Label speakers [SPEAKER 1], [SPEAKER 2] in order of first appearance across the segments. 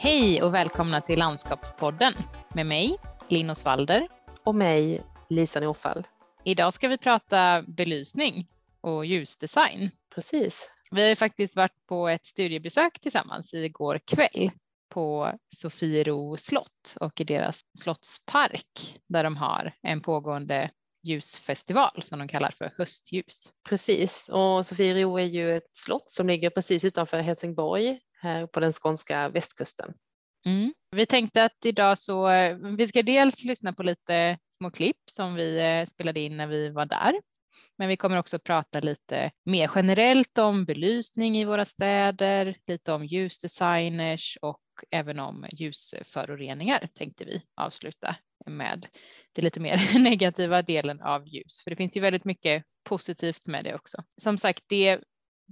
[SPEAKER 1] Hej och välkomna till Landskapspodden med mig, Linn Osvalder.
[SPEAKER 2] Och mig, Lisa Norfall.
[SPEAKER 1] Idag ska vi prata belysning och ljusdesign.
[SPEAKER 2] Precis.
[SPEAKER 1] Vi har faktiskt varit på ett studiebesök tillsammans igår kväll på Sofiero slott och i deras slottspark där de har en pågående ljusfestival som de kallar för höstljus.
[SPEAKER 2] Precis, och Sofiero är ju ett slott som ligger precis utanför Helsingborg här på den skånska västkusten.
[SPEAKER 1] Mm. Vi tänkte att idag så, vi ska dels lyssna på lite små klipp som vi eh, spelade in när vi var där. Men vi kommer också prata lite mer generellt om belysning i våra städer, lite om ljusdesigners och även om ljusföroreningar tänkte vi avsluta med det lite mer negativa delen av ljus, för det finns ju väldigt mycket positivt med det också. Som sagt, det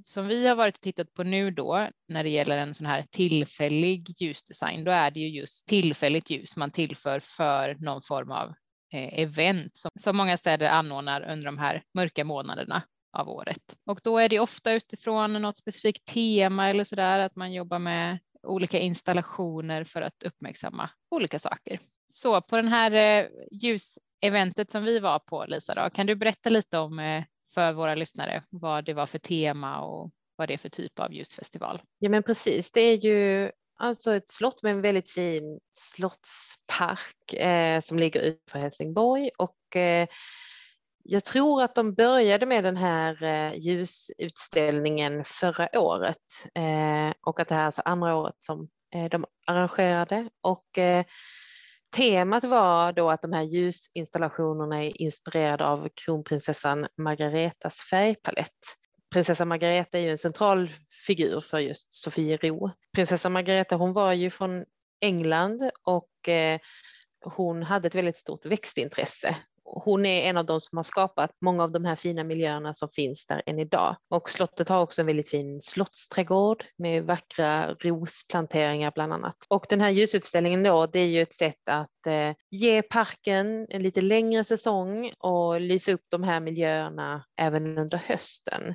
[SPEAKER 1] som vi har varit och tittat på nu då när det gäller en sån här tillfällig ljusdesign, då är det ju just tillfälligt ljus man tillför för någon form av eh, event som, som många städer anordnar under de här mörka månaderna av året. Och då är det ofta utifrån något specifikt tema eller sådär, att man jobbar med olika installationer för att uppmärksamma olika saker. Så på den här eh, ljuseventet som vi var på, Lisa, då, kan du berätta lite om eh, för våra lyssnare vad det var för tema och vad det är för typ av ljusfestival?
[SPEAKER 2] Ja, men precis. Det är ju alltså ett slott med en väldigt fin slottspark eh, som ligger utanför Helsingborg och eh, jag tror att de började med den här eh, ljusutställningen förra året eh, och att det här är alltså andra året som eh, de arrangerade och eh, temat var då att de här ljusinstallationerna är inspirerade av kronprinsessan Margaretas färgpalett. Prinsessa Margareta är ju en central figur för just Sofiero. Prinsessa Margareta hon var ju från England och eh, hon hade ett väldigt stort växtintresse hon är en av de som har skapat många av de här fina miljöerna som finns där än idag. Och slottet har också en väldigt fin slottsträdgård med vackra rosplanteringar bland annat. Och den här ljusutställningen då, det är ju ett sätt att eh, ge parken en lite längre säsong och lysa upp de här miljöerna även under hösten.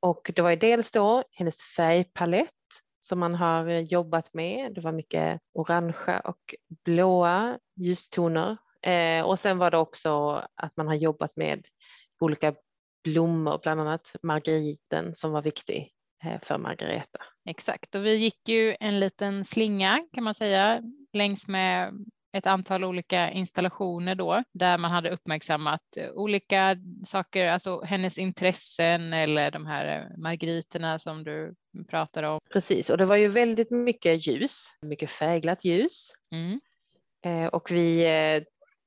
[SPEAKER 2] Och det var ju dels då hennes färgpalett som man har jobbat med. Det var mycket orangea och blåa ljustoner Eh, och sen var det också att man har jobbat med olika blommor, bland annat margeriten som var viktig eh, för Margareta.
[SPEAKER 1] Exakt, och vi gick ju en liten slinga kan man säga längs med ett antal olika installationer då där man hade uppmärksammat olika saker, alltså hennes intressen eller de här margeriterna som du pratar om.
[SPEAKER 2] Precis, och det var ju väldigt mycket ljus, mycket färgglatt ljus. Mm. Eh, och vi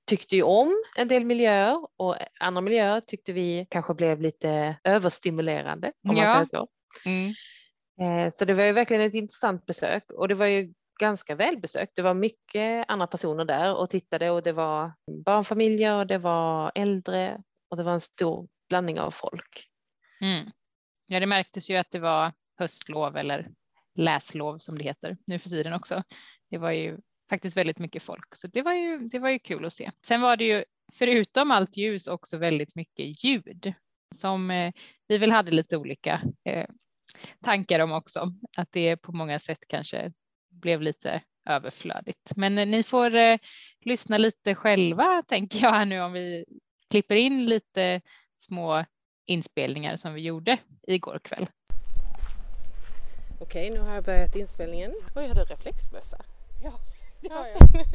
[SPEAKER 2] tyckte ju om en del miljöer och andra miljöer tyckte vi kanske blev lite överstimulerande om ja. man säger så. Mm. Eh, så det var ju verkligen ett intressant besök och det var ju ganska välbesökt. Det var mycket andra personer där och tittade och det var barnfamiljer och det var äldre och det var en stor blandning av folk.
[SPEAKER 1] Mm. Ja, det märktes ju att det var höstlov eller läslov som det heter nu för tiden också. Det var ju faktiskt väldigt mycket folk, så det var ju, det var ju kul att se. Sen var det ju förutom allt ljus också väldigt mycket ljud som eh, vi väl hade lite olika eh, tankar om också, att det på många sätt kanske blev lite överflödigt. Men eh, ni får eh, lyssna lite själva tänker jag här nu om vi klipper in lite små inspelningar som vi gjorde igår kväll.
[SPEAKER 2] Okej, nu har jag börjat inspelningen. Oj, har du reflexmössa?
[SPEAKER 1] Ja. Det har jag.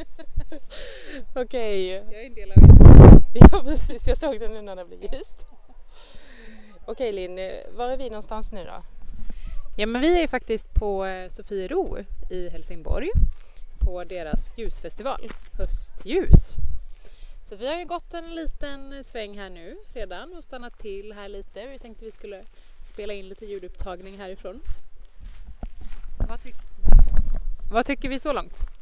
[SPEAKER 2] Okej.
[SPEAKER 1] Jag är en del av Instagram.
[SPEAKER 2] Ja precis, jag såg den nu när det blev ljust. Okej Linn, var är vi någonstans nu då?
[SPEAKER 1] Ja men vi är faktiskt på eh, Sofiero i Helsingborg på deras ljusfestival, Höstljus. Så vi har ju gått en liten sväng här nu redan och stannat till här lite. Vi tänkte vi skulle spela in lite ljudupptagning härifrån. Vad, ty Vad tycker vi så långt?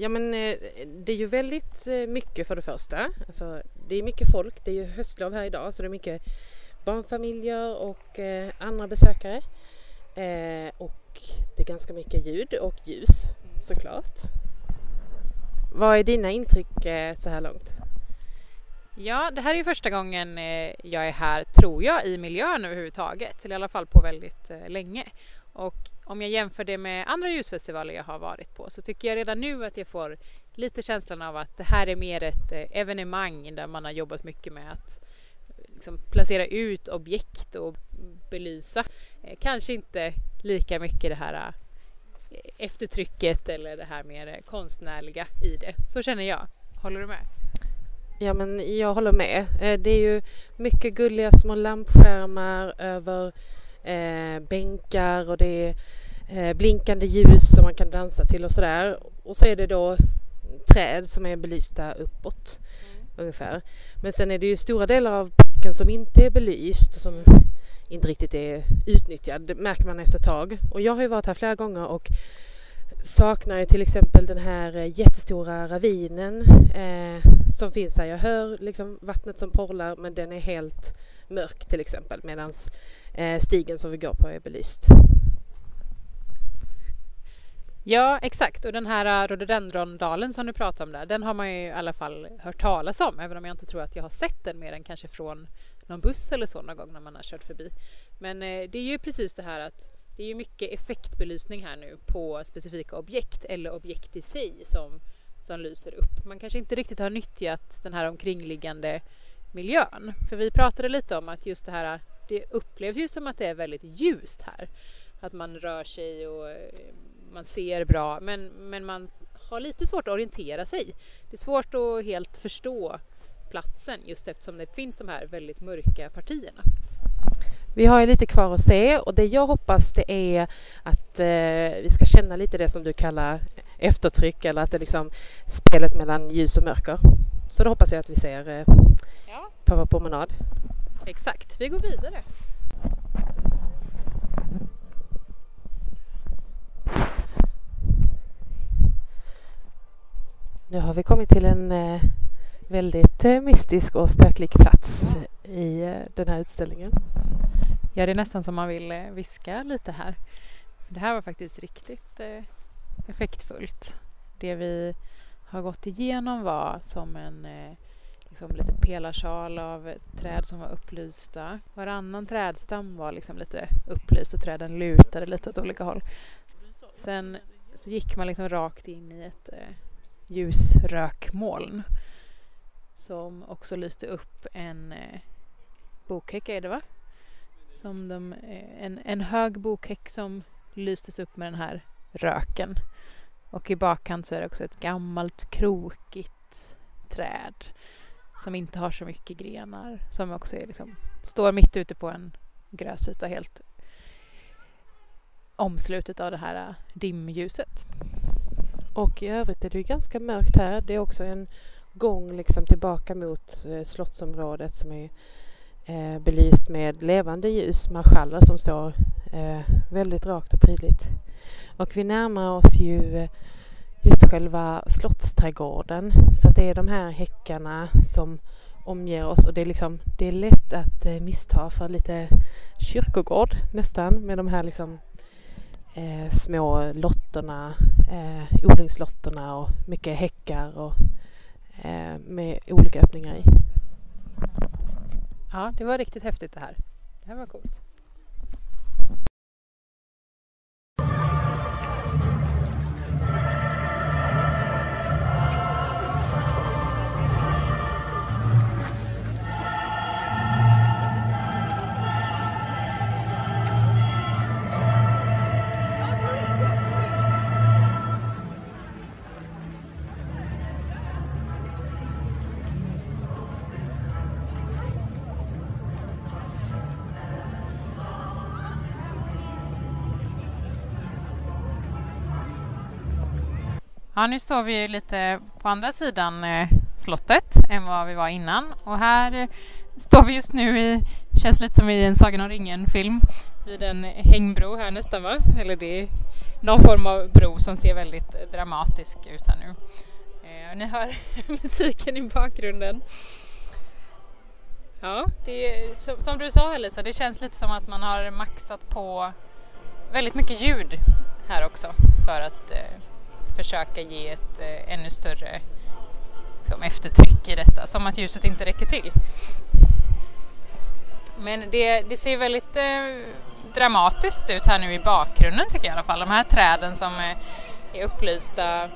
[SPEAKER 2] Ja men eh, det är ju väldigt eh, mycket för det första. Alltså, det är mycket folk, det är ju höstlov här idag så det är mycket barnfamiljer och eh, andra besökare. Och det är ganska mycket ljud och ljus såklart. Vad är dina intryck så här långt?
[SPEAKER 1] Ja, det här är ju första gången jag är här, tror jag, i miljön överhuvudtaget, eller i alla fall på väldigt länge. Och om jag jämför det med andra ljusfestivaler jag har varit på så tycker jag redan nu att jag får lite känslan av att det här är mer ett eh, evenemang där man har jobbat mycket med att eh, liksom placera ut objekt och belysa. Eh, kanske inte lika mycket det här eftertrycket eller det här mer konstnärliga i det. Så känner jag. Håller du med?
[SPEAKER 2] Ja men jag håller med. Det är ju mycket gulliga små lampskärmar över eh, bänkar och det är eh, blinkande ljus som man kan dansa till och sådär. Och så är det då träd som är belysta uppåt mm. ungefär. Men sen är det ju stora delar av parken som inte är belyst som inte riktigt är utnyttjad. Det märker man efter ett tag. Och jag har ju varit här flera gånger och saknar ju till exempel den här eh, jättestora ravinen eh, som finns här. Jag hör liksom vattnet som porlar men den är helt mörk till exempel medan eh, stigen som vi går på är belyst.
[SPEAKER 1] Ja, exakt. Och den här äh, rhododendrondalen som du pratar om där, den har man ju i alla fall hört talas om, även om jag inte tror att jag har sett den mer än kanske från någon buss eller så någon gång när man har kört förbi. Men eh, det är ju precis det här att det är ju mycket effektbelysning här nu på specifika objekt eller objekt i sig som, som lyser upp. Man kanske inte riktigt har nyttjat den här omkringliggande miljön. För vi pratade lite om att just det här, det upplevs ju som att det är väldigt ljust här. Att man rör sig och eh, man ser bra men, men man har lite svårt att orientera sig. Det är svårt att helt förstå platsen just eftersom det finns de här väldigt mörka partierna.
[SPEAKER 2] Vi har ju lite kvar att se och det jag hoppas det är att eh, vi ska känna lite det som du kallar eftertryck eller att det liksom spelet mellan ljus och mörker. Så det hoppas jag att vi ser eh, ja. på vår promenad.
[SPEAKER 1] Exakt, vi går vidare.
[SPEAKER 2] Nu har vi kommit till en eh, väldigt eh, mystisk och spöklik plats i eh, den här utställningen.
[SPEAKER 1] Ja, det är nästan som man vill eh, viska lite här. Det här var faktiskt riktigt eh, effektfullt. Det vi har gått igenom var som en eh, liksom lite pelarsal av träd som var upplysta. Varannan trädstam var liksom lite upplyst och träden lutade lite åt olika håll. Sen så gick man liksom rakt in i ett eh, ljusrökmoln som också lyste upp en eh, bokhäck är det va? Som de, eh, en, en hög bokhäck som lystes upp med den här röken. Och i bakkant så är det också ett gammalt krokigt träd som inte har så mycket grenar som också är liksom, står mitt ute på en gräsyta helt omslutet av det här äh, dimljuset.
[SPEAKER 2] Och i övrigt är det ganska mörkt här. Det är också en gång liksom tillbaka mot eh, slottsområdet som är eh, belyst med levande ljus, marschaller som står eh, väldigt rakt och prydligt. Och vi närmar oss ju eh, just själva slottsträdgården. Så att det är de här häckarna som omger oss och det är, liksom, det är lätt att eh, missta för lite kyrkogård nästan med de här liksom eh, små lotterna, eh, odlingslotterna och mycket häckar och eh, med olika öppningar i.
[SPEAKER 1] Ja, det var riktigt häftigt det här. Det här var coolt. Ja, nu står vi lite på andra sidan eh, slottet än vad vi var innan och här eh, står vi just nu i, känns lite som i en Sagan om ringen-film, vid en hängbro här nästan va? Eller det är någon form av bro som ser väldigt eh, dramatisk ut här nu. Eh, ni hör musiken i bakgrunden. Ja, det är, som, som du sa Lisa, det känns lite som att man har maxat på väldigt mycket ljud här också för att eh, försöka ge ett eh, ännu större liksom, eftertryck i detta, som att ljuset inte räcker till. Men det, det ser väldigt eh, dramatiskt ut här nu i bakgrunden tycker jag i alla fall. De här träden som är, är upplysta,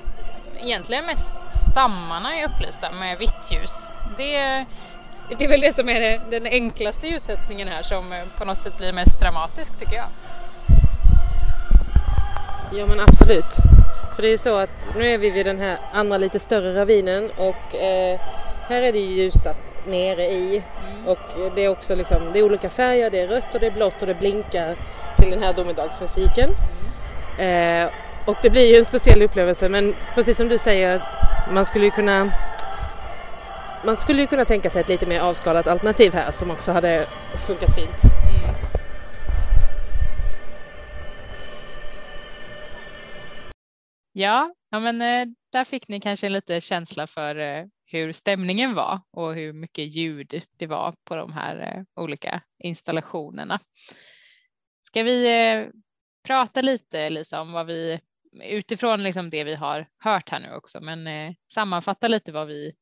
[SPEAKER 1] egentligen mest stammarna är upplysta med vitt ljus. Det, det är väl det som är det, den enklaste ljussättningen här som eh, på något sätt blir mest dramatisk tycker jag.
[SPEAKER 2] Ja men absolut. För det är ju så att nu är vi vid den här andra lite större ravinen och eh, här är det ju ljusat nere i mm. och det är också liksom, det är olika färger, det är rött och det är blått och det blinkar till den här domedagsmusiken. Mm. Eh, och det blir ju en speciell upplevelse men precis som du säger, man skulle ju kunna man skulle ju kunna tänka sig ett lite mer avskalat alternativ här som också hade funkat fint. Mm.
[SPEAKER 1] Ja, ja men eh, där fick ni kanske en lite känsla för eh, hur stämningen var och hur mycket ljud det var på de här eh, olika installationerna. Ska vi prata lite Lisa om vad vi utifrån liksom det vi har hört här nu också, men sammanfatta lite vad vi,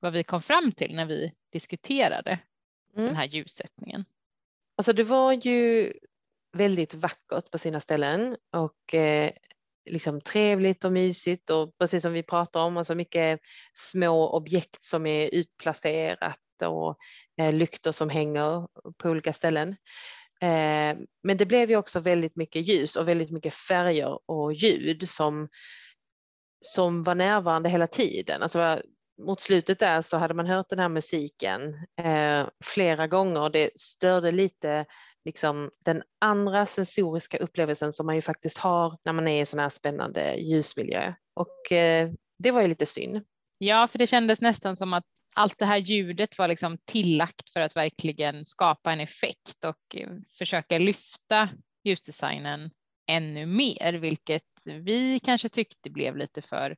[SPEAKER 1] vad vi kom fram till när vi diskuterade mm. den här ljussättningen.
[SPEAKER 2] Alltså det var ju väldigt vackert på sina ställen och liksom trevligt och mysigt och precis som vi pratar om, alltså mycket små objekt som är utplacerat och eh, lyktor som hänger på olika ställen. Eh, men det blev ju också väldigt mycket ljus och väldigt mycket färger och ljud som, som var närvarande hela tiden. Alltså, mot slutet där så hade man hört den här musiken eh, flera gånger. och Det störde lite liksom den andra sensoriska upplevelsen som man ju faktiskt har när man är i sån här spännande ljusmiljö. Och eh, det var ju lite synd.
[SPEAKER 1] Ja, för det kändes nästan som att allt det här ljudet var liksom tillagt för att verkligen skapa en effekt och eh, försöka lyfta ljusdesignen ännu mer, vilket vi kanske tyckte blev lite för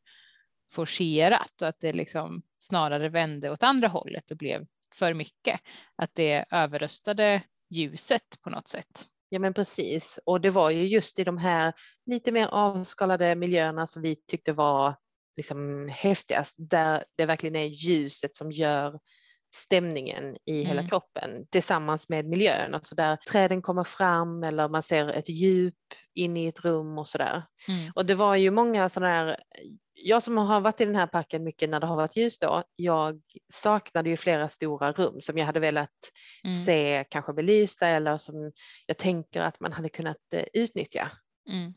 [SPEAKER 1] forcerat och att det liksom snarare vände åt andra hållet och blev för mycket. Att det överröstade ljuset på något sätt.
[SPEAKER 2] Ja men precis och det var ju just i de här lite mer avskalade miljöerna som vi tyckte var liksom häftigast där det verkligen är ljuset som gör stämningen i mm. hela kroppen tillsammans med miljön, alltså där träden kommer fram eller man ser ett djup in i ett rum och sådär. Mm. Och det var ju många sådana här jag som har varit i den här parken mycket när det har varit ljus då, jag saknade ju flera stora rum som jag hade velat mm. se kanske belysta eller som jag tänker att man hade kunnat eh, utnyttja. Mm.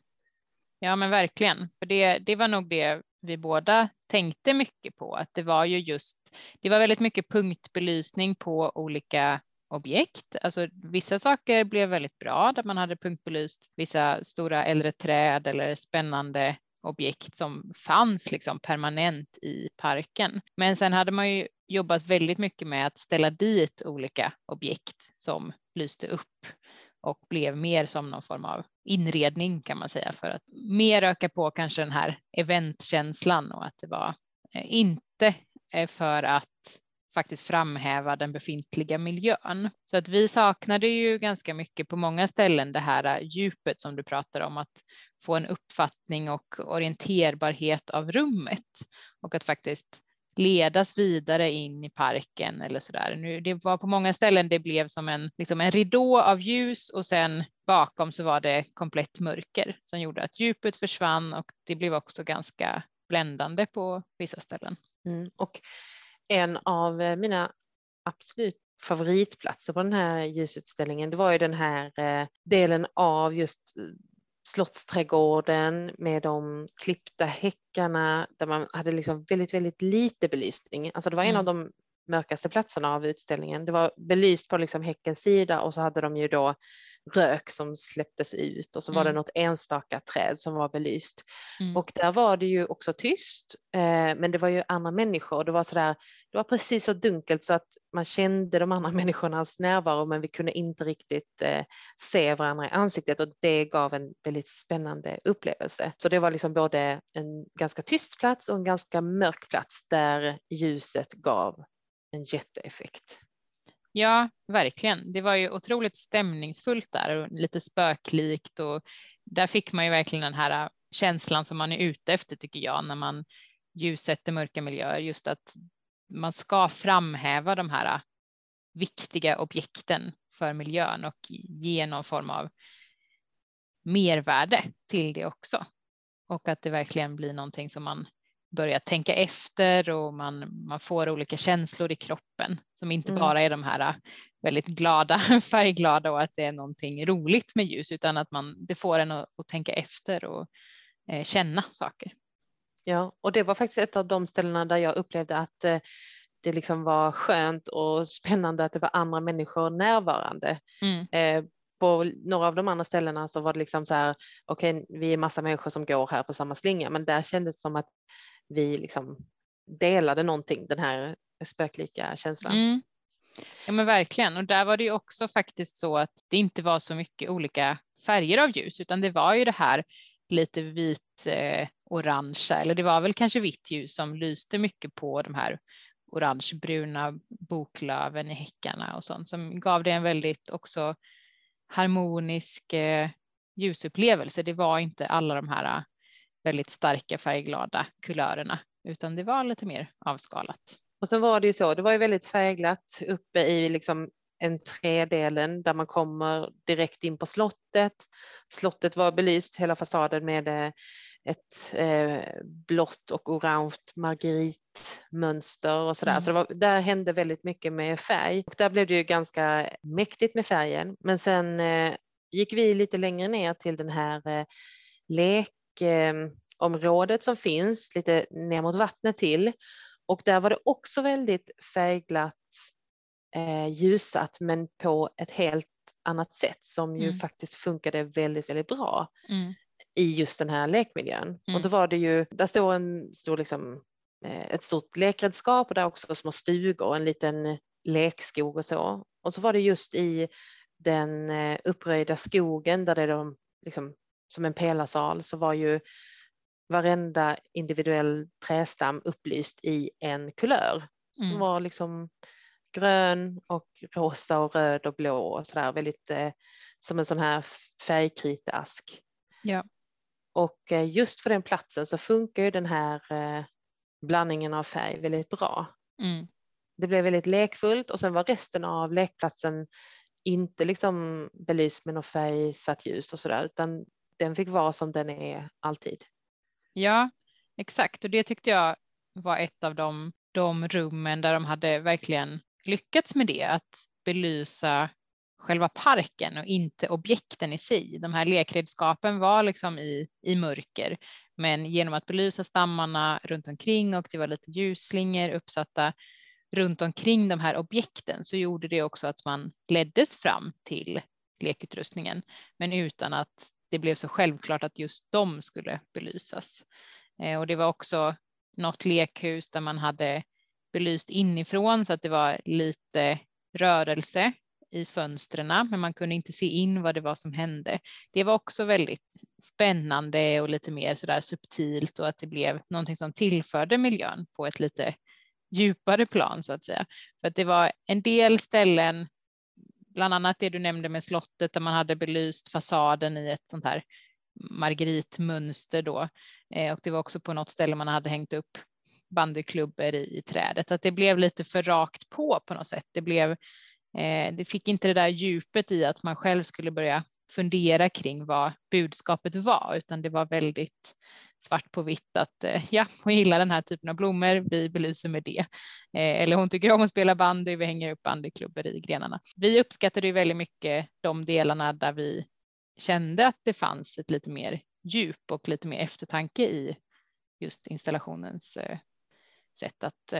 [SPEAKER 1] Ja men verkligen, för det, det var nog det vi båda tänkte mycket på, att det var ju just, det var väldigt mycket punktbelysning på olika objekt. Alltså vissa saker blev väldigt bra där man hade punktbelyst vissa stora äldre träd eller spännande objekt som fanns liksom permanent i parken. Men sen hade man ju jobbat väldigt mycket med att ställa dit olika objekt som lyste upp och blev mer som någon form av inredning kan man säga för att mer öka på kanske den här eventkänslan och att det var eh, inte eh, för att faktiskt framhäva den befintliga miljön. Så att vi saknade ju ganska mycket på många ställen det här eh, djupet som du pratar om, att få en uppfattning och orienterbarhet av rummet och att faktiskt ledas vidare in i parken eller så där. Nu, det var på många ställen det blev som en, liksom en ridå av ljus och sen bakom så var det komplett mörker som gjorde att djupet försvann och det blev också ganska bländande på vissa ställen.
[SPEAKER 2] Mm. Och en av eh, mina absolut favoritplatser på den här ljusutställningen, det var ju den här eh, delen av just eh, Slottsträdgården med de klippta häckarna där man hade liksom väldigt, väldigt lite belysning. Alltså det var en mm. av de mörkaste platserna av utställningen. Det var belyst på liksom häckens sida och så hade de ju då rök som släpptes ut och så mm. var det mm. något enstaka träd som var belyst. Mm. Och där var det ju också tyst, eh, men det var ju andra människor. Det var så där, det var precis så dunkelt så att man kände de andra människornas närvaro, men vi kunde inte riktigt eh, se varandra i ansiktet och det gav en väldigt spännande upplevelse. Så det var liksom både en ganska tyst plats och en ganska mörk plats där ljuset gav en jätteeffekt.
[SPEAKER 1] Ja, verkligen. Det var ju otroligt stämningsfullt där och lite spöklikt och där fick man ju verkligen den här äh, känslan som man är ute efter tycker jag när man ljussätter mörka miljöer, just att man ska framhäva de här äh, viktiga objekten för miljön och ge någon form av mervärde till det också. Och att det verkligen blir någonting som man börjar tänka efter och man, man får olika känslor i kroppen som inte mm. bara är de här äh, väldigt glada, färgglada och att det är någonting roligt med ljus utan att man, det får en att, att tänka efter och eh, känna saker.
[SPEAKER 2] Ja, och det var faktiskt ett av de ställena där jag upplevde att eh, det liksom var skönt och spännande att det var andra människor närvarande. Mm. Eh, på några av de andra ställena så var det liksom så här, okej, okay, vi är massa människor som går här på samma slinga, men där kändes det som att vi liksom delade någonting, den här spöklika känslan. Mm.
[SPEAKER 1] Ja men verkligen och där var det ju också faktiskt så att det inte var så mycket olika färger av ljus utan det var ju det här lite vit eh, orangea eller det var väl kanske vitt ljus som lyste mycket på de här orangebruna boklöven i häckarna och sånt som gav det en väldigt också harmonisk eh, ljusupplevelse. Det var inte alla de här eh, väldigt starka färgglada kulörerna utan det var lite mer avskalat.
[SPEAKER 2] Och sen var det ju så, det var ju väldigt färgglatt uppe i liksom entrédelen där man kommer direkt in på slottet. Slottet var belyst hela fasaden med eh, ett eh, blått och orange margeritmönster och sådär. Mm. Så det var, där hände väldigt mycket med färg och där blev det ju ganska mäktigt med färgen. Men sen eh, gick vi lite längre ner till den här eh, lekområdet som finns lite ner mot vattnet till och där var det också väldigt färgglatt eh, ljusat men på ett helt annat sätt som ju mm. faktiskt funkade väldigt, väldigt bra. Mm i just den här lekmiljön. Mm. Och då var det ju, där står en stor liksom, eh, ett stort lekredskap och där också små stugor och en liten lekskog och så. Och så var det just i den eh, uppröjda skogen där det är de, liksom, som en pelarsal så var ju varenda individuell trästam upplyst i en kulör som mm. var liksom grön och rosa och röd och blå och så där väldigt eh, som en sån här färgkritask.
[SPEAKER 1] Ja.
[SPEAKER 2] Och eh, just för den platsen så funkar ju den här eh, blandningen av färg väldigt bra. Mm. Det blev väldigt lekfullt och sen var resten av lekplatsen inte liksom belyst med något färgsatt ljus och sådär utan den fick vara som den är alltid.
[SPEAKER 1] Ja, exakt och det tyckte jag var ett av de, de rummen där de hade verkligen lyckats med det, att belysa själva parken och inte objekten i sig. De här lekredskapen var liksom i, i mörker, men genom att belysa stammarna runt omkring och det var lite ljusslingor uppsatta runt omkring de här objekten så gjorde det också att man leddes fram till lekutrustningen, men utan att det blev så självklart att just de skulle belysas. Eh, och det var också något lekhus där man hade belyst inifrån så att det var lite rörelse i fönstren, men man kunde inte se in vad det var som hände. Det var också väldigt spännande och lite mer så där subtilt och att det blev någonting som tillförde miljön på ett lite djupare plan så att säga. För att det var en del ställen, bland annat det du nämnde med slottet där man hade belyst fasaden i ett sånt här margeritmönster då. Eh, och det var också på något ställe man hade hängt upp bandyklubbor i, i trädet, att det blev lite för rakt på på något sätt. Det blev Eh, det fick inte det där djupet i att man själv skulle börja fundera kring vad budskapet var, utan det var väldigt svart på vitt att eh, ja, hon gillar den här typen av blommor, vi belyser med det. Eh, eller hon tycker om att spela bandy, vi hänger upp bandyklubbor i grenarna. Vi uppskattade ju väldigt mycket de delarna där vi kände att det fanns ett lite mer djup och lite mer eftertanke i just installationens eh, sätt att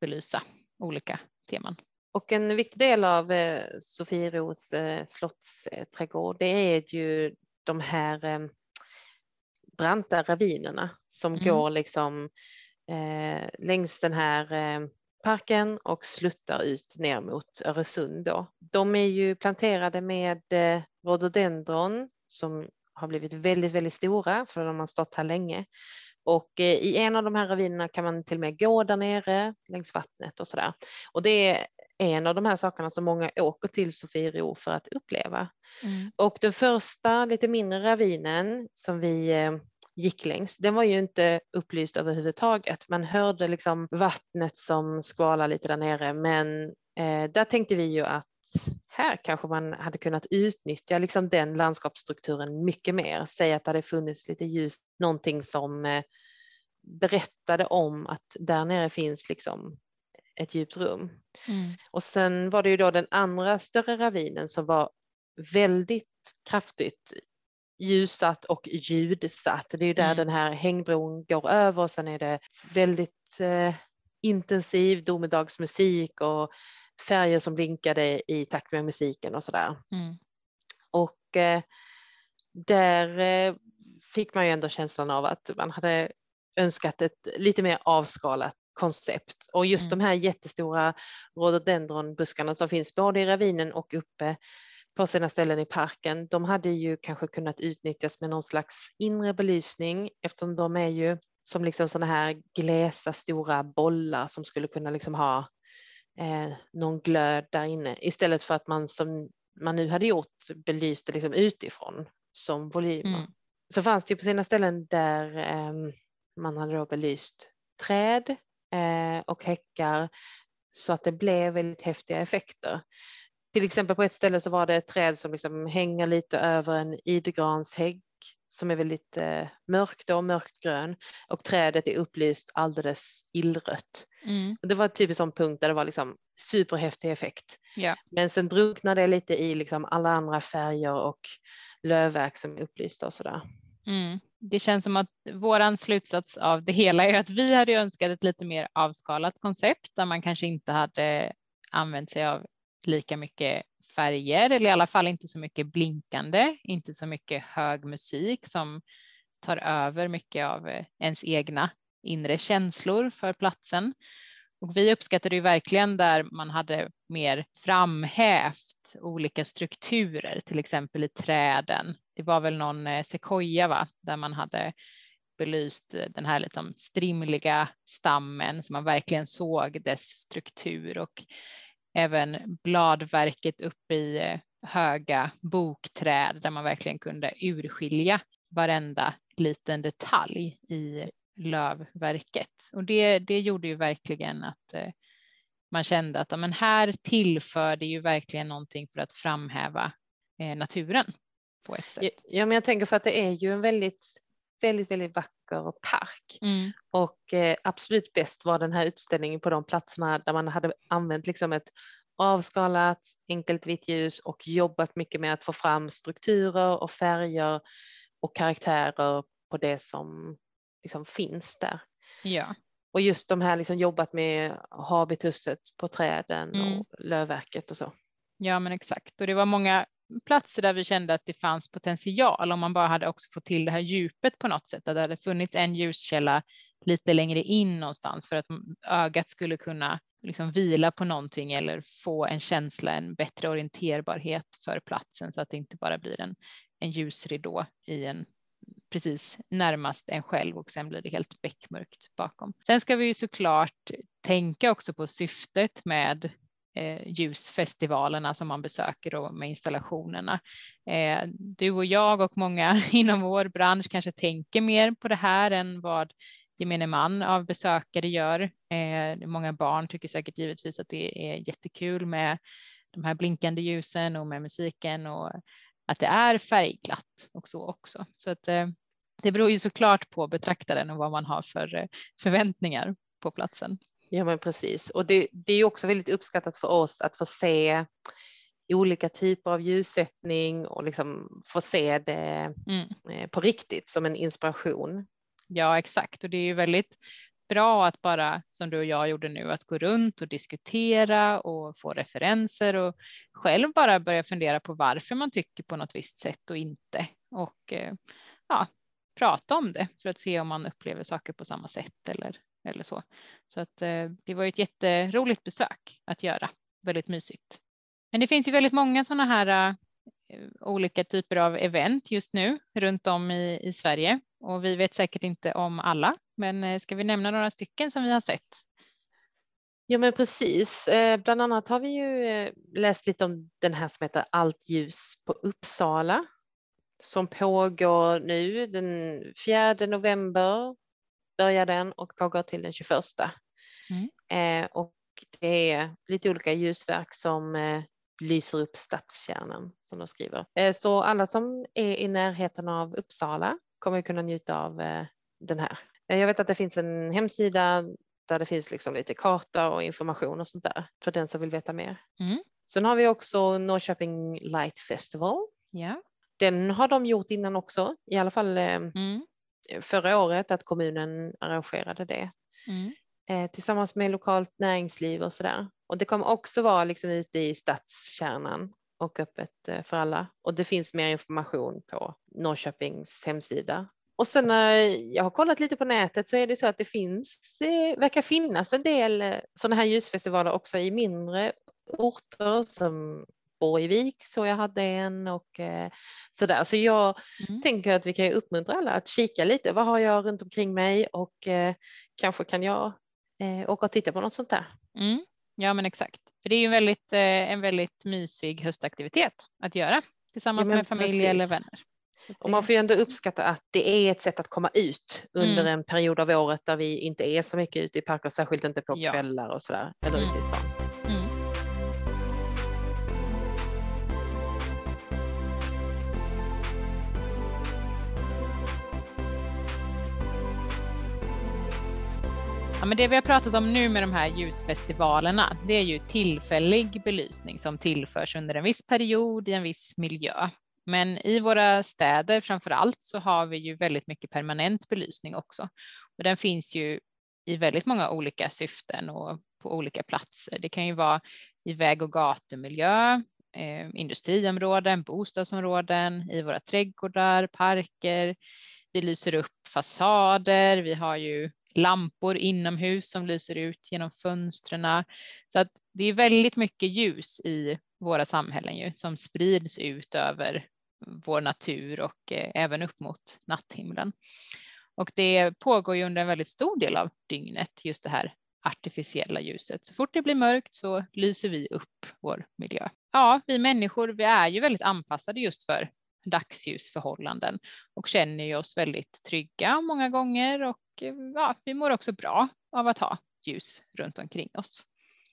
[SPEAKER 1] belysa olika teman.
[SPEAKER 2] Och en viktig del av Sofieros slottsträdgård det är ju de här branta ravinerna som mm. går liksom eh, längs den här eh, parken och sluttar ut ner mot Öresund. Då. De är ju planterade med eh, rhododendron som har blivit väldigt, väldigt stora för de har stått här länge. Och eh, i en av de här ravinerna kan man till och med gå där nere längs vattnet och så där. Och det är en av de här sakerna som många åker till Sofiero för att uppleva. Mm. Och den första lite mindre ravinen som vi eh, gick längs, den var ju inte upplyst överhuvudtaget. Man hörde liksom vattnet som skvalar lite där nere, men eh, där tänkte vi ju att här kanske man hade kunnat utnyttja liksom den landskapsstrukturen mycket mer. Säg att det hade funnits lite ljus, någonting som eh, berättade om att där nere finns liksom ett djupt rum. Mm. Och sen var det ju då den andra större ravinen som var väldigt kraftigt ljussatt och ljudsatt. Det är ju där mm. den här hängbron går över och sen är det väldigt eh, intensiv domedagsmusik och färger som blinkade i takt med musiken och sådär. Mm. Och eh, där eh, fick man ju ändå känslan av att man hade önskat ett lite mer avskalat koncept och just mm. de här jättestora rhododendronbuskarna som finns både i ravinen och uppe på sina ställen i parken, de hade ju kanske kunnat utnyttjas med någon slags inre belysning eftersom de är ju som liksom sådana här gläsa stora bollar som skulle kunna liksom ha eh, någon glöd där inne istället för att man som man nu hade gjort belyste liksom utifrån som volymer. Mm. Så fanns det ju på sina ställen där eh, man hade då belyst träd och häckar så att det blev väldigt häftiga effekter. Till exempel på ett ställe så var det ett träd som liksom hänger lite över en idegranshägg som är väldigt eh, mörk då, mörkt grön och trädet är upplyst alldeles illrött. Mm. Och det var typ en sån punkt där det var liksom superhäftig effekt.
[SPEAKER 1] Ja.
[SPEAKER 2] Men sen drunknade det lite i liksom alla andra färger och lövverk som är upplysta och sådär.
[SPEAKER 1] Mm. Det känns som att våran slutsats av det hela är att vi hade önskat ett lite mer avskalat koncept där man kanske inte hade använt sig av lika mycket färger eller i alla fall inte så mycket blinkande, inte så mycket hög musik som tar över mycket av eh, ens egna inre känslor för platsen. Och vi uppskattade ju verkligen där man hade mer framhävt olika strukturer, till exempel i träden. Det var väl någon eh, va? där man hade belyst eh, den här liksom strimliga stammen så man verkligen såg dess struktur och även bladverket uppe i eh, höga bokträd där man verkligen kunde urskilja varenda liten detalj i lövverket. Och det, det gjorde ju verkligen att eh, man kände att men här tillför det ju verkligen någonting för att framhäva naturen på ett sätt.
[SPEAKER 2] Ja, men jag tänker för att det är ju en väldigt, väldigt, väldigt vacker park mm. och eh, absolut bäst var den här utställningen på de platserna där man hade använt liksom ett avskalat, enkelt vitt ljus och jobbat mycket med att få fram strukturer och färger och karaktärer på det som liksom finns där.
[SPEAKER 1] Ja.
[SPEAKER 2] Och just de här liksom jobbat med habituset på träden mm. och lövverket och så.
[SPEAKER 1] Ja men exakt och det var många platser där vi kände att det fanns potential om man bara hade också fått till det här djupet på något sätt, att det hade funnits en ljuskälla lite längre in någonstans för att ögat skulle kunna liksom vila på någonting eller få en känsla, en bättre orienterbarhet för platsen så att det inte bara blir en, en ljusridå i en precis närmast en själv och sen blir det helt beckmörkt bakom. Sen ska vi ju såklart tänka också på syftet med Eh, ljusfestivalerna som man besöker och med installationerna. Eh, du och jag och många inom vår bransch kanske tänker mer på det här än vad gemene man av besökare gör. Eh, många barn tycker säkert givetvis att det är jättekul med de här blinkande ljusen och med musiken och att det är färgglatt och så också. Så att eh, det beror ju såklart på betraktaren och vad man har för eh, förväntningar på platsen.
[SPEAKER 2] Ja men precis och det, det är också väldigt uppskattat för oss att få se olika typer av ljussättning och liksom få se det mm. Eh, på riktigt som en inspiration.
[SPEAKER 1] Ja exakt och det är ju väldigt bra att bara som du och jag gjorde nu att gå runt och diskutera och få referenser och själv bara börja fundera på varför man tycker på något visst sätt och inte och eh, ja, prata om det för att se om man upplever saker på samma sätt eller, eller så. Så att eh, det var ett jätteroligt besök att göra, väldigt mysigt. Men det finns ju väldigt många sådana här uh, olika typer av event just nu runt om i, i Sverige och vi vet säkert inte om alla, men uh, ska vi nämna några stycken som vi har sett?
[SPEAKER 2] Ja men precis, eh, bland annat har vi ju eh, läst lite om den här som heter Allt ljus på Uppsala som pågår nu den 4 november börjar den och pågår till den 21. Mm. Eh, och det är lite olika ljusverk som eh, lyser upp stadskärnan som de skriver. Eh, så alla som är i närheten av Uppsala kommer kunna njuta av eh, den här. Jag vet att det finns en hemsida där det finns liksom lite karta och information och sånt där för den som vill veta mer.
[SPEAKER 1] Mm.
[SPEAKER 2] Sen har vi också Norrköping Light Festival.
[SPEAKER 1] Ja.
[SPEAKER 2] Den har de gjort innan också, i alla fall eh,
[SPEAKER 1] Mm.
[SPEAKER 2] Förra året att kommunen arrangerade det
[SPEAKER 1] Mm.
[SPEAKER 2] eh, tillsammans med lokalt näringsliv och sådär. Och det kommer också vara liksom ute i stadskärnan och öppet eh, för alla. Och det finns mer information på Norrköpings hemsida. Och sen när jag har kollat lite på nätet så är det så att det finns, eh, verkar finnas en del eh, sådana här ljusfestivaler också i mindre orter som Borgvik så jag hade en och eh, sådär. Så jag
[SPEAKER 1] Mm.
[SPEAKER 2] tänker att vi kan uppmuntra alla att kika lite. Vad har jag runt omkring mig och eh, kanske kan jag eh, åka och titta på något sånt där.
[SPEAKER 1] Mm. Ja, men exakt. För det är ju en väldigt, en väldigt mysig höstaktivitet att göra tillsammans
[SPEAKER 2] Ja,
[SPEAKER 1] med familj
[SPEAKER 2] precis.
[SPEAKER 1] eller vänner. Så
[SPEAKER 2] Och man
[SPEAKER 1] det-
[SPEAKER 2] får ju ändå uppskatta att det är ett sätt att komma ut under
[SPEAKER 1] Mm.
[SPEAKER 2] en period av året där vi inte är så mycket ute i parker, särskilt inte på
[SPEAKER 1] Ja.
[SPEAKER 2] kvällar och sådär, eller
[SPEAKER 1] Mm.
[SPEAKER 2] ute i stan.
[SPEAKER 1] Men det vi har pratat om nu med de här ljusfestivalerna, det är ju tillfällig belysning som tillförs under en viss period i en viss miljö. Men i våra städer framför allt så har vi ju väldigt mycket permanent belysning också. Och den finns ju i väldigt många olika syften och på olika platser. Det kan ju vara i väg och gatumiljö, eh, industriområden, bostadsområden, i våra trädgårdar, parker. Vi lyser upp fasader. Vi har ju lampor inomhus som lyser ut genom fönstren. Så att det är väldigt mycket ljus i våra samhällen ju, som sprids ut över vår natur och eh, även upp mot natthimlen. Och det pågår ju under en väldigt stor del av dygnet, just det här artificiella ljuset. Så fort det blir mörkt så lyser vi upp vår miljö. Ja, vi människor, vi är ju väldigt anpassade just för dagsljusförhållanden och känner ju oss väldigt trygga många gånger och ja, vi mår också bra av att ha ljus runt omkring oss.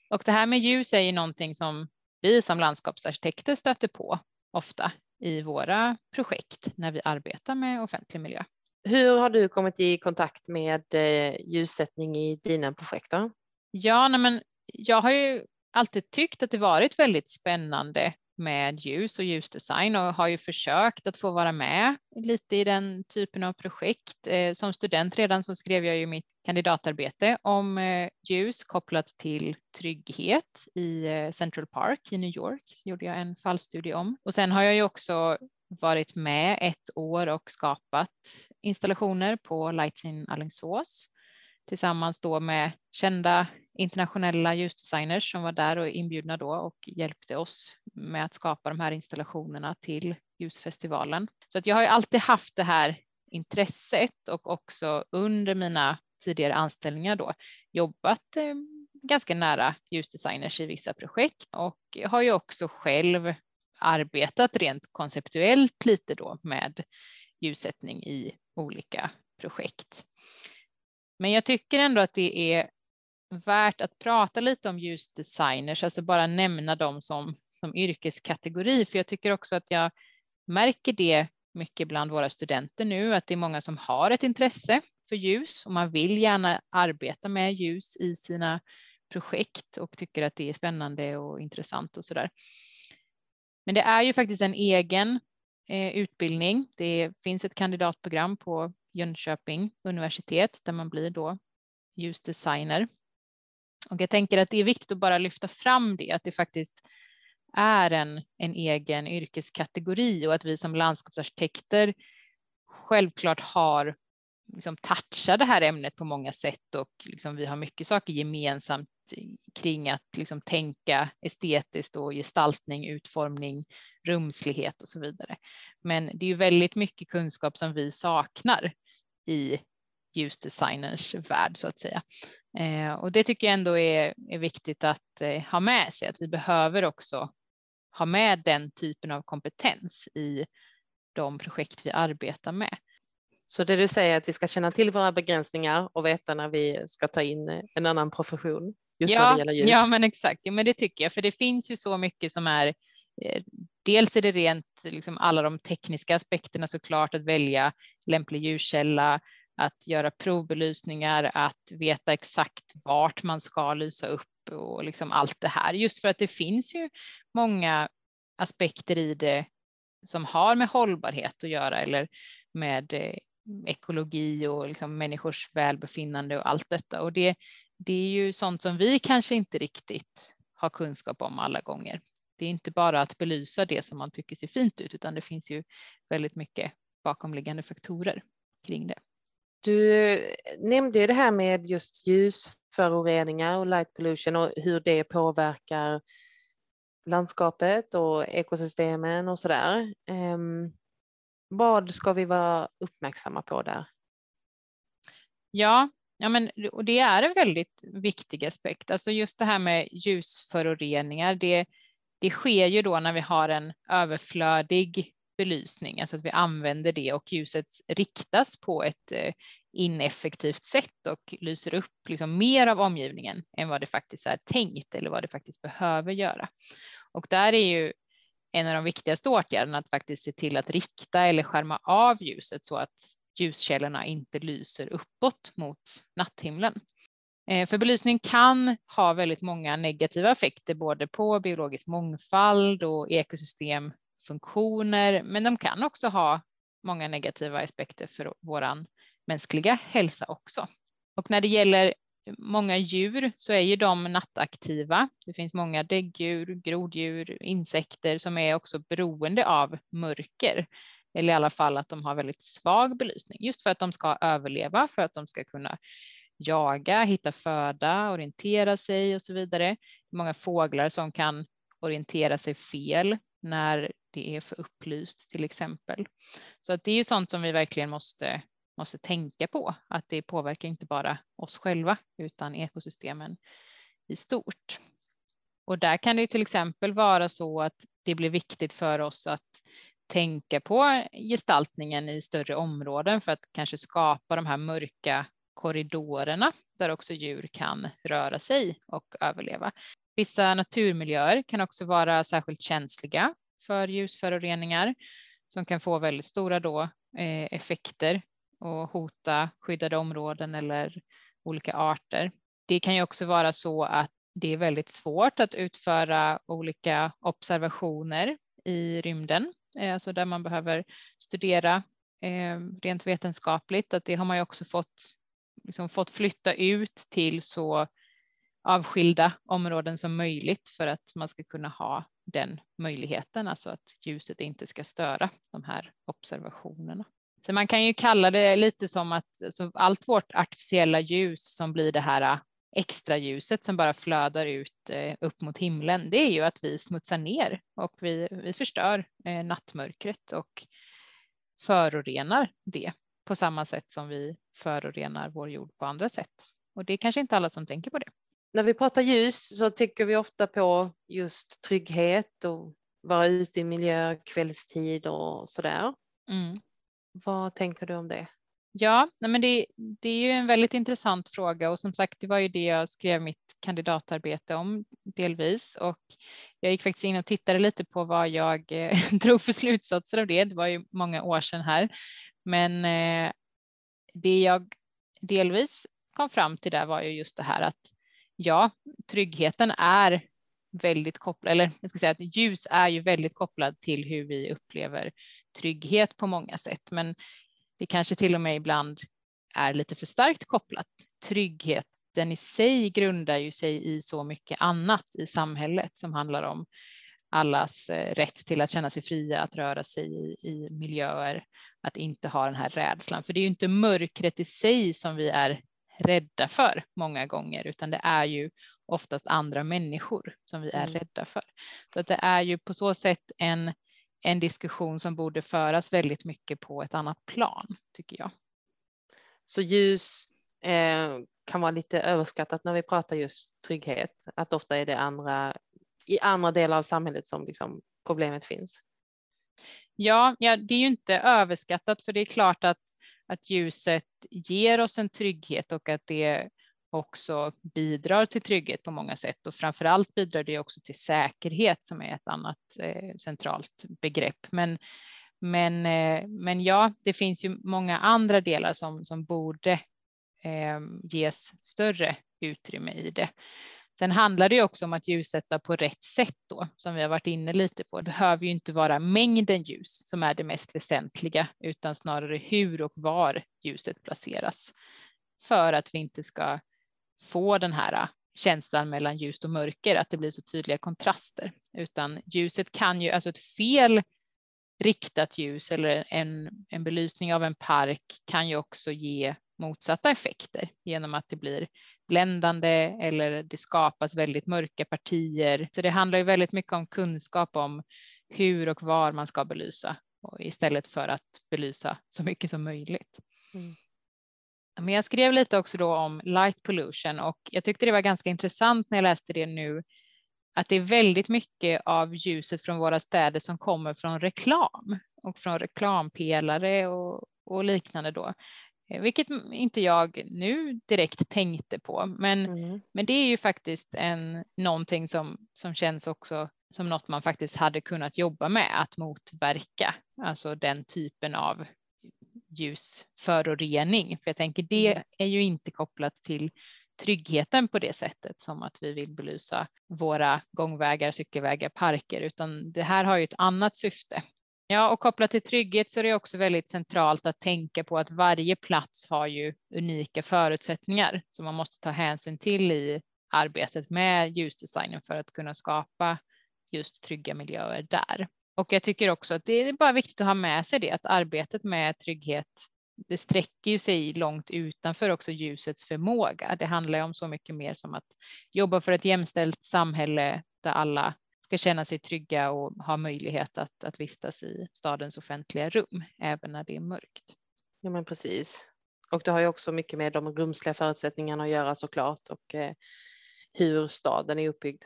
[SPEAKER 1] Och det här med ljus är ju någonting som vi som landskapsarkitekter stöter på ofta i våra projekt när vi arbetar med offentlig miljö.
[SPEAKER 2] Hur har du kommit i kontakt med eh, ljussättning i dina projekt? Då?
[SPEAKER 1] Ja, nej men jag har ju alltid tyckt att det varit väldigt spännande med ljus och ljusdesign och har ju försökt att få vara med lite i den typen av projekt. Eh, som student redan så skrev jag ju mitt kandidatarbete om eh, ljus kopplat till trygghet i eh, Central Park i New York. gjorde jag en fallstudie om. Och sen har jag ju också varit med ett år och skapat installationer på Lights in Alingsås tillsammans då med kända internationella ljusdesigners som var där och inbjudna då och hjälpte oss med att skapa de här installationerna till ljusfestivalen. Så att jag har ju alltid haft det här intresset och också under mina tidigare anställningar då jobbat eh, ganska nära ljusdesigners i vissa projekt och har ju också själv arbetat rent konceptuellt lite då med ljussättning i olika projekt. Men jag tycker ändå att det är värt att prata lite om ljusdesigners, alltså bara nämna dem som, som yrkeskategori, för jag tycker också att jag märker det mycket bland våra studenter nu, att det är många som har ett intresse för ljus och man vill gärna arbeta med ljus i sina projekt och tycker att det är spännande och intressant och så där. Men det är ju faktiskt en egen eh, utbildning. Det finns ett kandidatprogram på Jönköping universitet där man blir då ljusdesigner. Och jag tänker att det är viktigt att bara lyfta fram det, att det faktiskt är en, en egen yrkeskategori och att vi som landskapsarkitekter självklart har liksom touchat det här ämnet på många sätt och liksom vi har mycket saker gemensamt kring att liksom tänka estetiskt och gestaltning, utformning, rumslighet och så vidare. Men det är ju väldigt mycket kunskap som vi saknar i ljusdesigners värld så att säga. Eh, och det tycker jag ändå är, är viktigt att eh, ha med sig, att vi behöver också ha med den typen av kompetens i de projekt vi arbetar med.
[SPEAKER 2] Så det du säger är att vi ska känna till våra begränsningar och veta när vi ska ta in en annan profession. Just
[SPEAKER 1] ja,
[SPEAKER 2] när det gäller ljus.
[SPEAKER 1] ja, men exakt. Ja, men det tycker jag, för det finns ju så mycket som är eh, Dels är det rent liksom alla de tekniska aspekterna såklart att välja lämplig ljuskälla, att göra provbelysningar, att veta exakt vart man ska lysa upp och liksom allt det här. Just för att det finns ju många aspekter i det som har med hållbarhet att göra eller med eh, ekologi och liksom människors välbefinnande och allt detta. Och det, det är ju sånt som vi kanske inte riktigt har kunskap om alla gånger. Det är inte bara att belysa det som man tycker ser fint ut, utan det finns ju väldigt mycket bakomliggande faktorer kring det.
[SPEAKER 2] Du eh, nämnde ju det här med just ljusföroreningar och light pollution och hur det påverkar landskapet och ekosystemen och sådär. där. vad ska vi vara uppmärksamma på där?
[SPEAKER 1] Ja, ja men, och det är en väldigt viktig aspekt. Alltså just det här med ljusföroreningar, det, det sker ju då när vi har en överflödig belysning, alltså att vi använder det och ljuset riktas på ett eh, ineffektivt sätt och lyser upp liksom mer av omgivningen än vad det faktiskt är tänkt eller vad det faktiskt behöver göra. Och där är ju en av de viktigaste åtgärderna att faktiskt se till att rikta eller skärma av ljuset så att ljuskällorna inte lyser uppåt mot natthimlen. Eh, för belysning kan ha väldigt många negativa effekter både på biologisk mångfald och ekosystem funktioner, men de kan också ha många negativa aspekter för våran mänskliga hälsa också. Och när det gäller många djur så är ju de nattaktiva. Det finns många däggdjur, groddjur, insekter som är också beroende av mörker eller i alla fall att de har väldigt svag belysning just för att de ska överleva, för att de ska kunna jaga, hitta föda, orientera sig och så vidare. Många fåglar som kan orientera sig fel när det är för upplyst till exempel. Så att det är ju sånt som vi verkligen måste måste tänka på att det påverkar inte bara oss själva utan ekosystemen i stort. Och där kan det till exempel vara så att det blir viktigt för oss att tänka på gestaltningen i större områden för att kanske skapa de här mörka korridorerna där också djur kan röra sig och överleva. Vissa naturmiljöer kan också vara särskilt känsliga för ljusföroreningar som kan få väldigt stora då, eh, effekter och hota skyddade områden eller olika arter. Det kan ju också vara så att det är väldigt svårt att utföra olika observationer i rymden, eh, alltså där man behöver studera eh, rent vetenskapligt, att det har man ju också fått, liksom fått flytta ut till så avskilda områden som möjligt för att man ska kunna ha den möjligheten, alltså att ljuset inte ska störa de här observationerna. Så man kan ju kalla det lite som att så allt vårt artificiella ljus som blir det här äh, extra ljuset som bara flödar ut äh, upp mot himlen, det är ju att vi smutsar ner och vi, vi förstör äh, nattmörkret och förorenar det på samma sätt som vi förorenar vår jord på andra sätt. Och det är kanske inte alla som tänker på det.
[SPEAKER 2] När vi pratar ljus så tänker vi ofta på just trygghet och vara ute i miljö kvällstid och sådär. Mm. Vad tänker du om det?
[SPEAKER 1] Ja, men det, det, är ju en väldigt intressant fråga och som sagt, det var ju det jag skrev mitt kandidatarbete om delvis och jag gick faktiskt in och tittade lite på vad jag eh, drog för slutsatser av det. Det var ju många år sedan här, men eh, det jag delvis kom fram till där var ju just det här att ja, tryggheten är väldigt kopplad, eller jag ska säga att ljus är ju väldigt kopplad till hur vi upplever trygghet på många sätt, men det kanske till och med ibland är lite för starkt kopplat. Tryggheten i sig grundar ju sig i så mycket annat i samhället som handlar om allas eh, rätt till att känna sig fria, att röra sig i, i miljöer, att inte ha den här rädslan. För det är ju inte mörkret i sig som vi är rädda för många gånger, utan det är ju oftast andra människor som vi är mm. rädda för. Så att det är ju på så sätt en en diskussion som borde föras väldigt mycket på ett annat plan, tycker jag.
[SPEAKER 2] Så ljus eh, kan vara lite överskattat när vi pratar just trygghet, att ofta är det andra, i andra delar av samhället som liksom problemet finns.
[SPEAKER 1] Ja, ja, det är ju inte överskattat, för det är klart att, att ljuset ger oss en trygghet och att det också bidrar till trygghet på många sätt och framför allt bidrar det också till säkerhet som är ett annat eh, centralt begrepp. Men, men, eh, men ja, det finns ju många andra delar som, som borde eh, ges större utrymme i det. Sen handlar det också om att ljussätta på rätt sätt då, som vi har varit inne lite på. Det behöver ju inte vara mängden ljus som är det mest väsentliga, utan snarare hur och var ljuset placeras. För att vi inte ska få den här äh, känslan mellan ljus och mörker, att det blir så tydliga kontraster, utan ljuset kan ju, alltså ett fel riktat ljus eller en, en belysning av en park kan ju också ge motsatta effekter genom att det blir bländande eller det skapas väldigt mörka partier. Så det handlar ju väldigt mycket om kunskap om hur och var man ska belysa istället för att belysa så mycket som möjligt. Mm. Men jag skrev lite också då om light pollution och jag tyckte det var ganska intressant när jag läste det nu att det är väldigt mycket av ljuset från våra städer som kommer från reklam och från reklampelare och, och liknande då. Eh, vilket inte jag nu direkt tänkte på, men, mm. men det är ju faktiskt en, någonting som, som känns också som något man faktiskt hade kunnat jobba med att motverka, alltså den typen av ljusförorening. För jag tänker det mm. är ju inte kopplat till tryggheten på det sättet som att vi vill belysa våra gångvägar, cykelvägar, parker, utan det här har ju ett annat syfte Ja, och kopplat till trygghet så är det också väldigt centralt att tänka på att varje plats har ju unika förutsättningar som man måste ta hänsyn till i arbetet med ljusdesignen för att kunna skapa just trygga miljöer där. Och jag tycker också att det är bara viktigt att ha med sig det att arbetet med trygghet det sträcker ju sig långt utanför också ljusets förmåga. Det handlar om så mycket mer som att jobba för ett jämställt samhälle där alla ska känna sig trygga och ha möjlighet att, att vistas i stadens offentliga rum, även när det är mörkt.
[SPEAKER 2] Ja, men precis. Och det har ju också mycket med de rumsliga förutsättningarna att göra såklart och eh, hur staden är uppbyggd.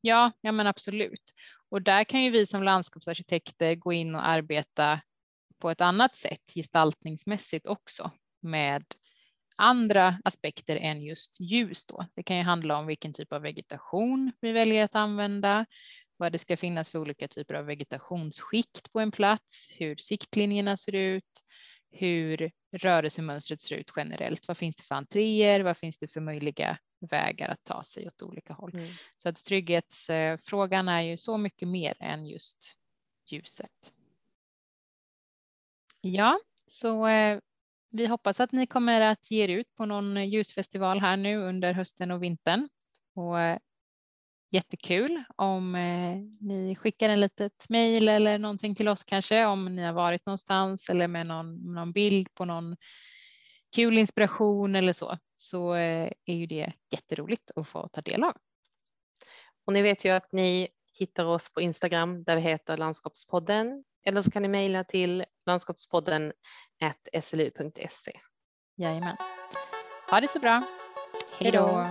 [SPEAKER 1] Ja, ja men absolut. Och där kan ju vi som landskapsarkitekter gå in och arbeta på ett annat sätt gestaltningsmässigt också med andra aspekter än just ljus då. Det kan ju handla om vilken typ av vegetation vi väljer att använda, vad det ska finnas för olika typer av vegetationsskikt på en plats, hur siktlinjerna ser ut, hur rörelsemönstret ser ut generellt. Vad finns det för entréer? Vad finns det för möjliga vägar att ta sig åt olika håll? Mm. Så att trygghetsfrågan är ju så mycket mer än just ljuset. Ja, så eh, vi hoppas att ni kommer att ge er ut på någon ljusfestival här nu under hösten och vintern. Och eh, jättekul om eh, ni skickar en litet mejl eller någonting till oss kanske om ni har varit någonstans eller med någon, någon bild på någon kul inspiration eller så, så eh, är ju det jätteroligt att få ta del av.
[SPEAKER 2] Och ni vet ju att ni hittar oss på Instagram där vi heter Landskapspodden eller så kan ni mejla till landskapspodden slu.se.
[SPEAKER 1] Jajamän. Ha det så bra. Hej då.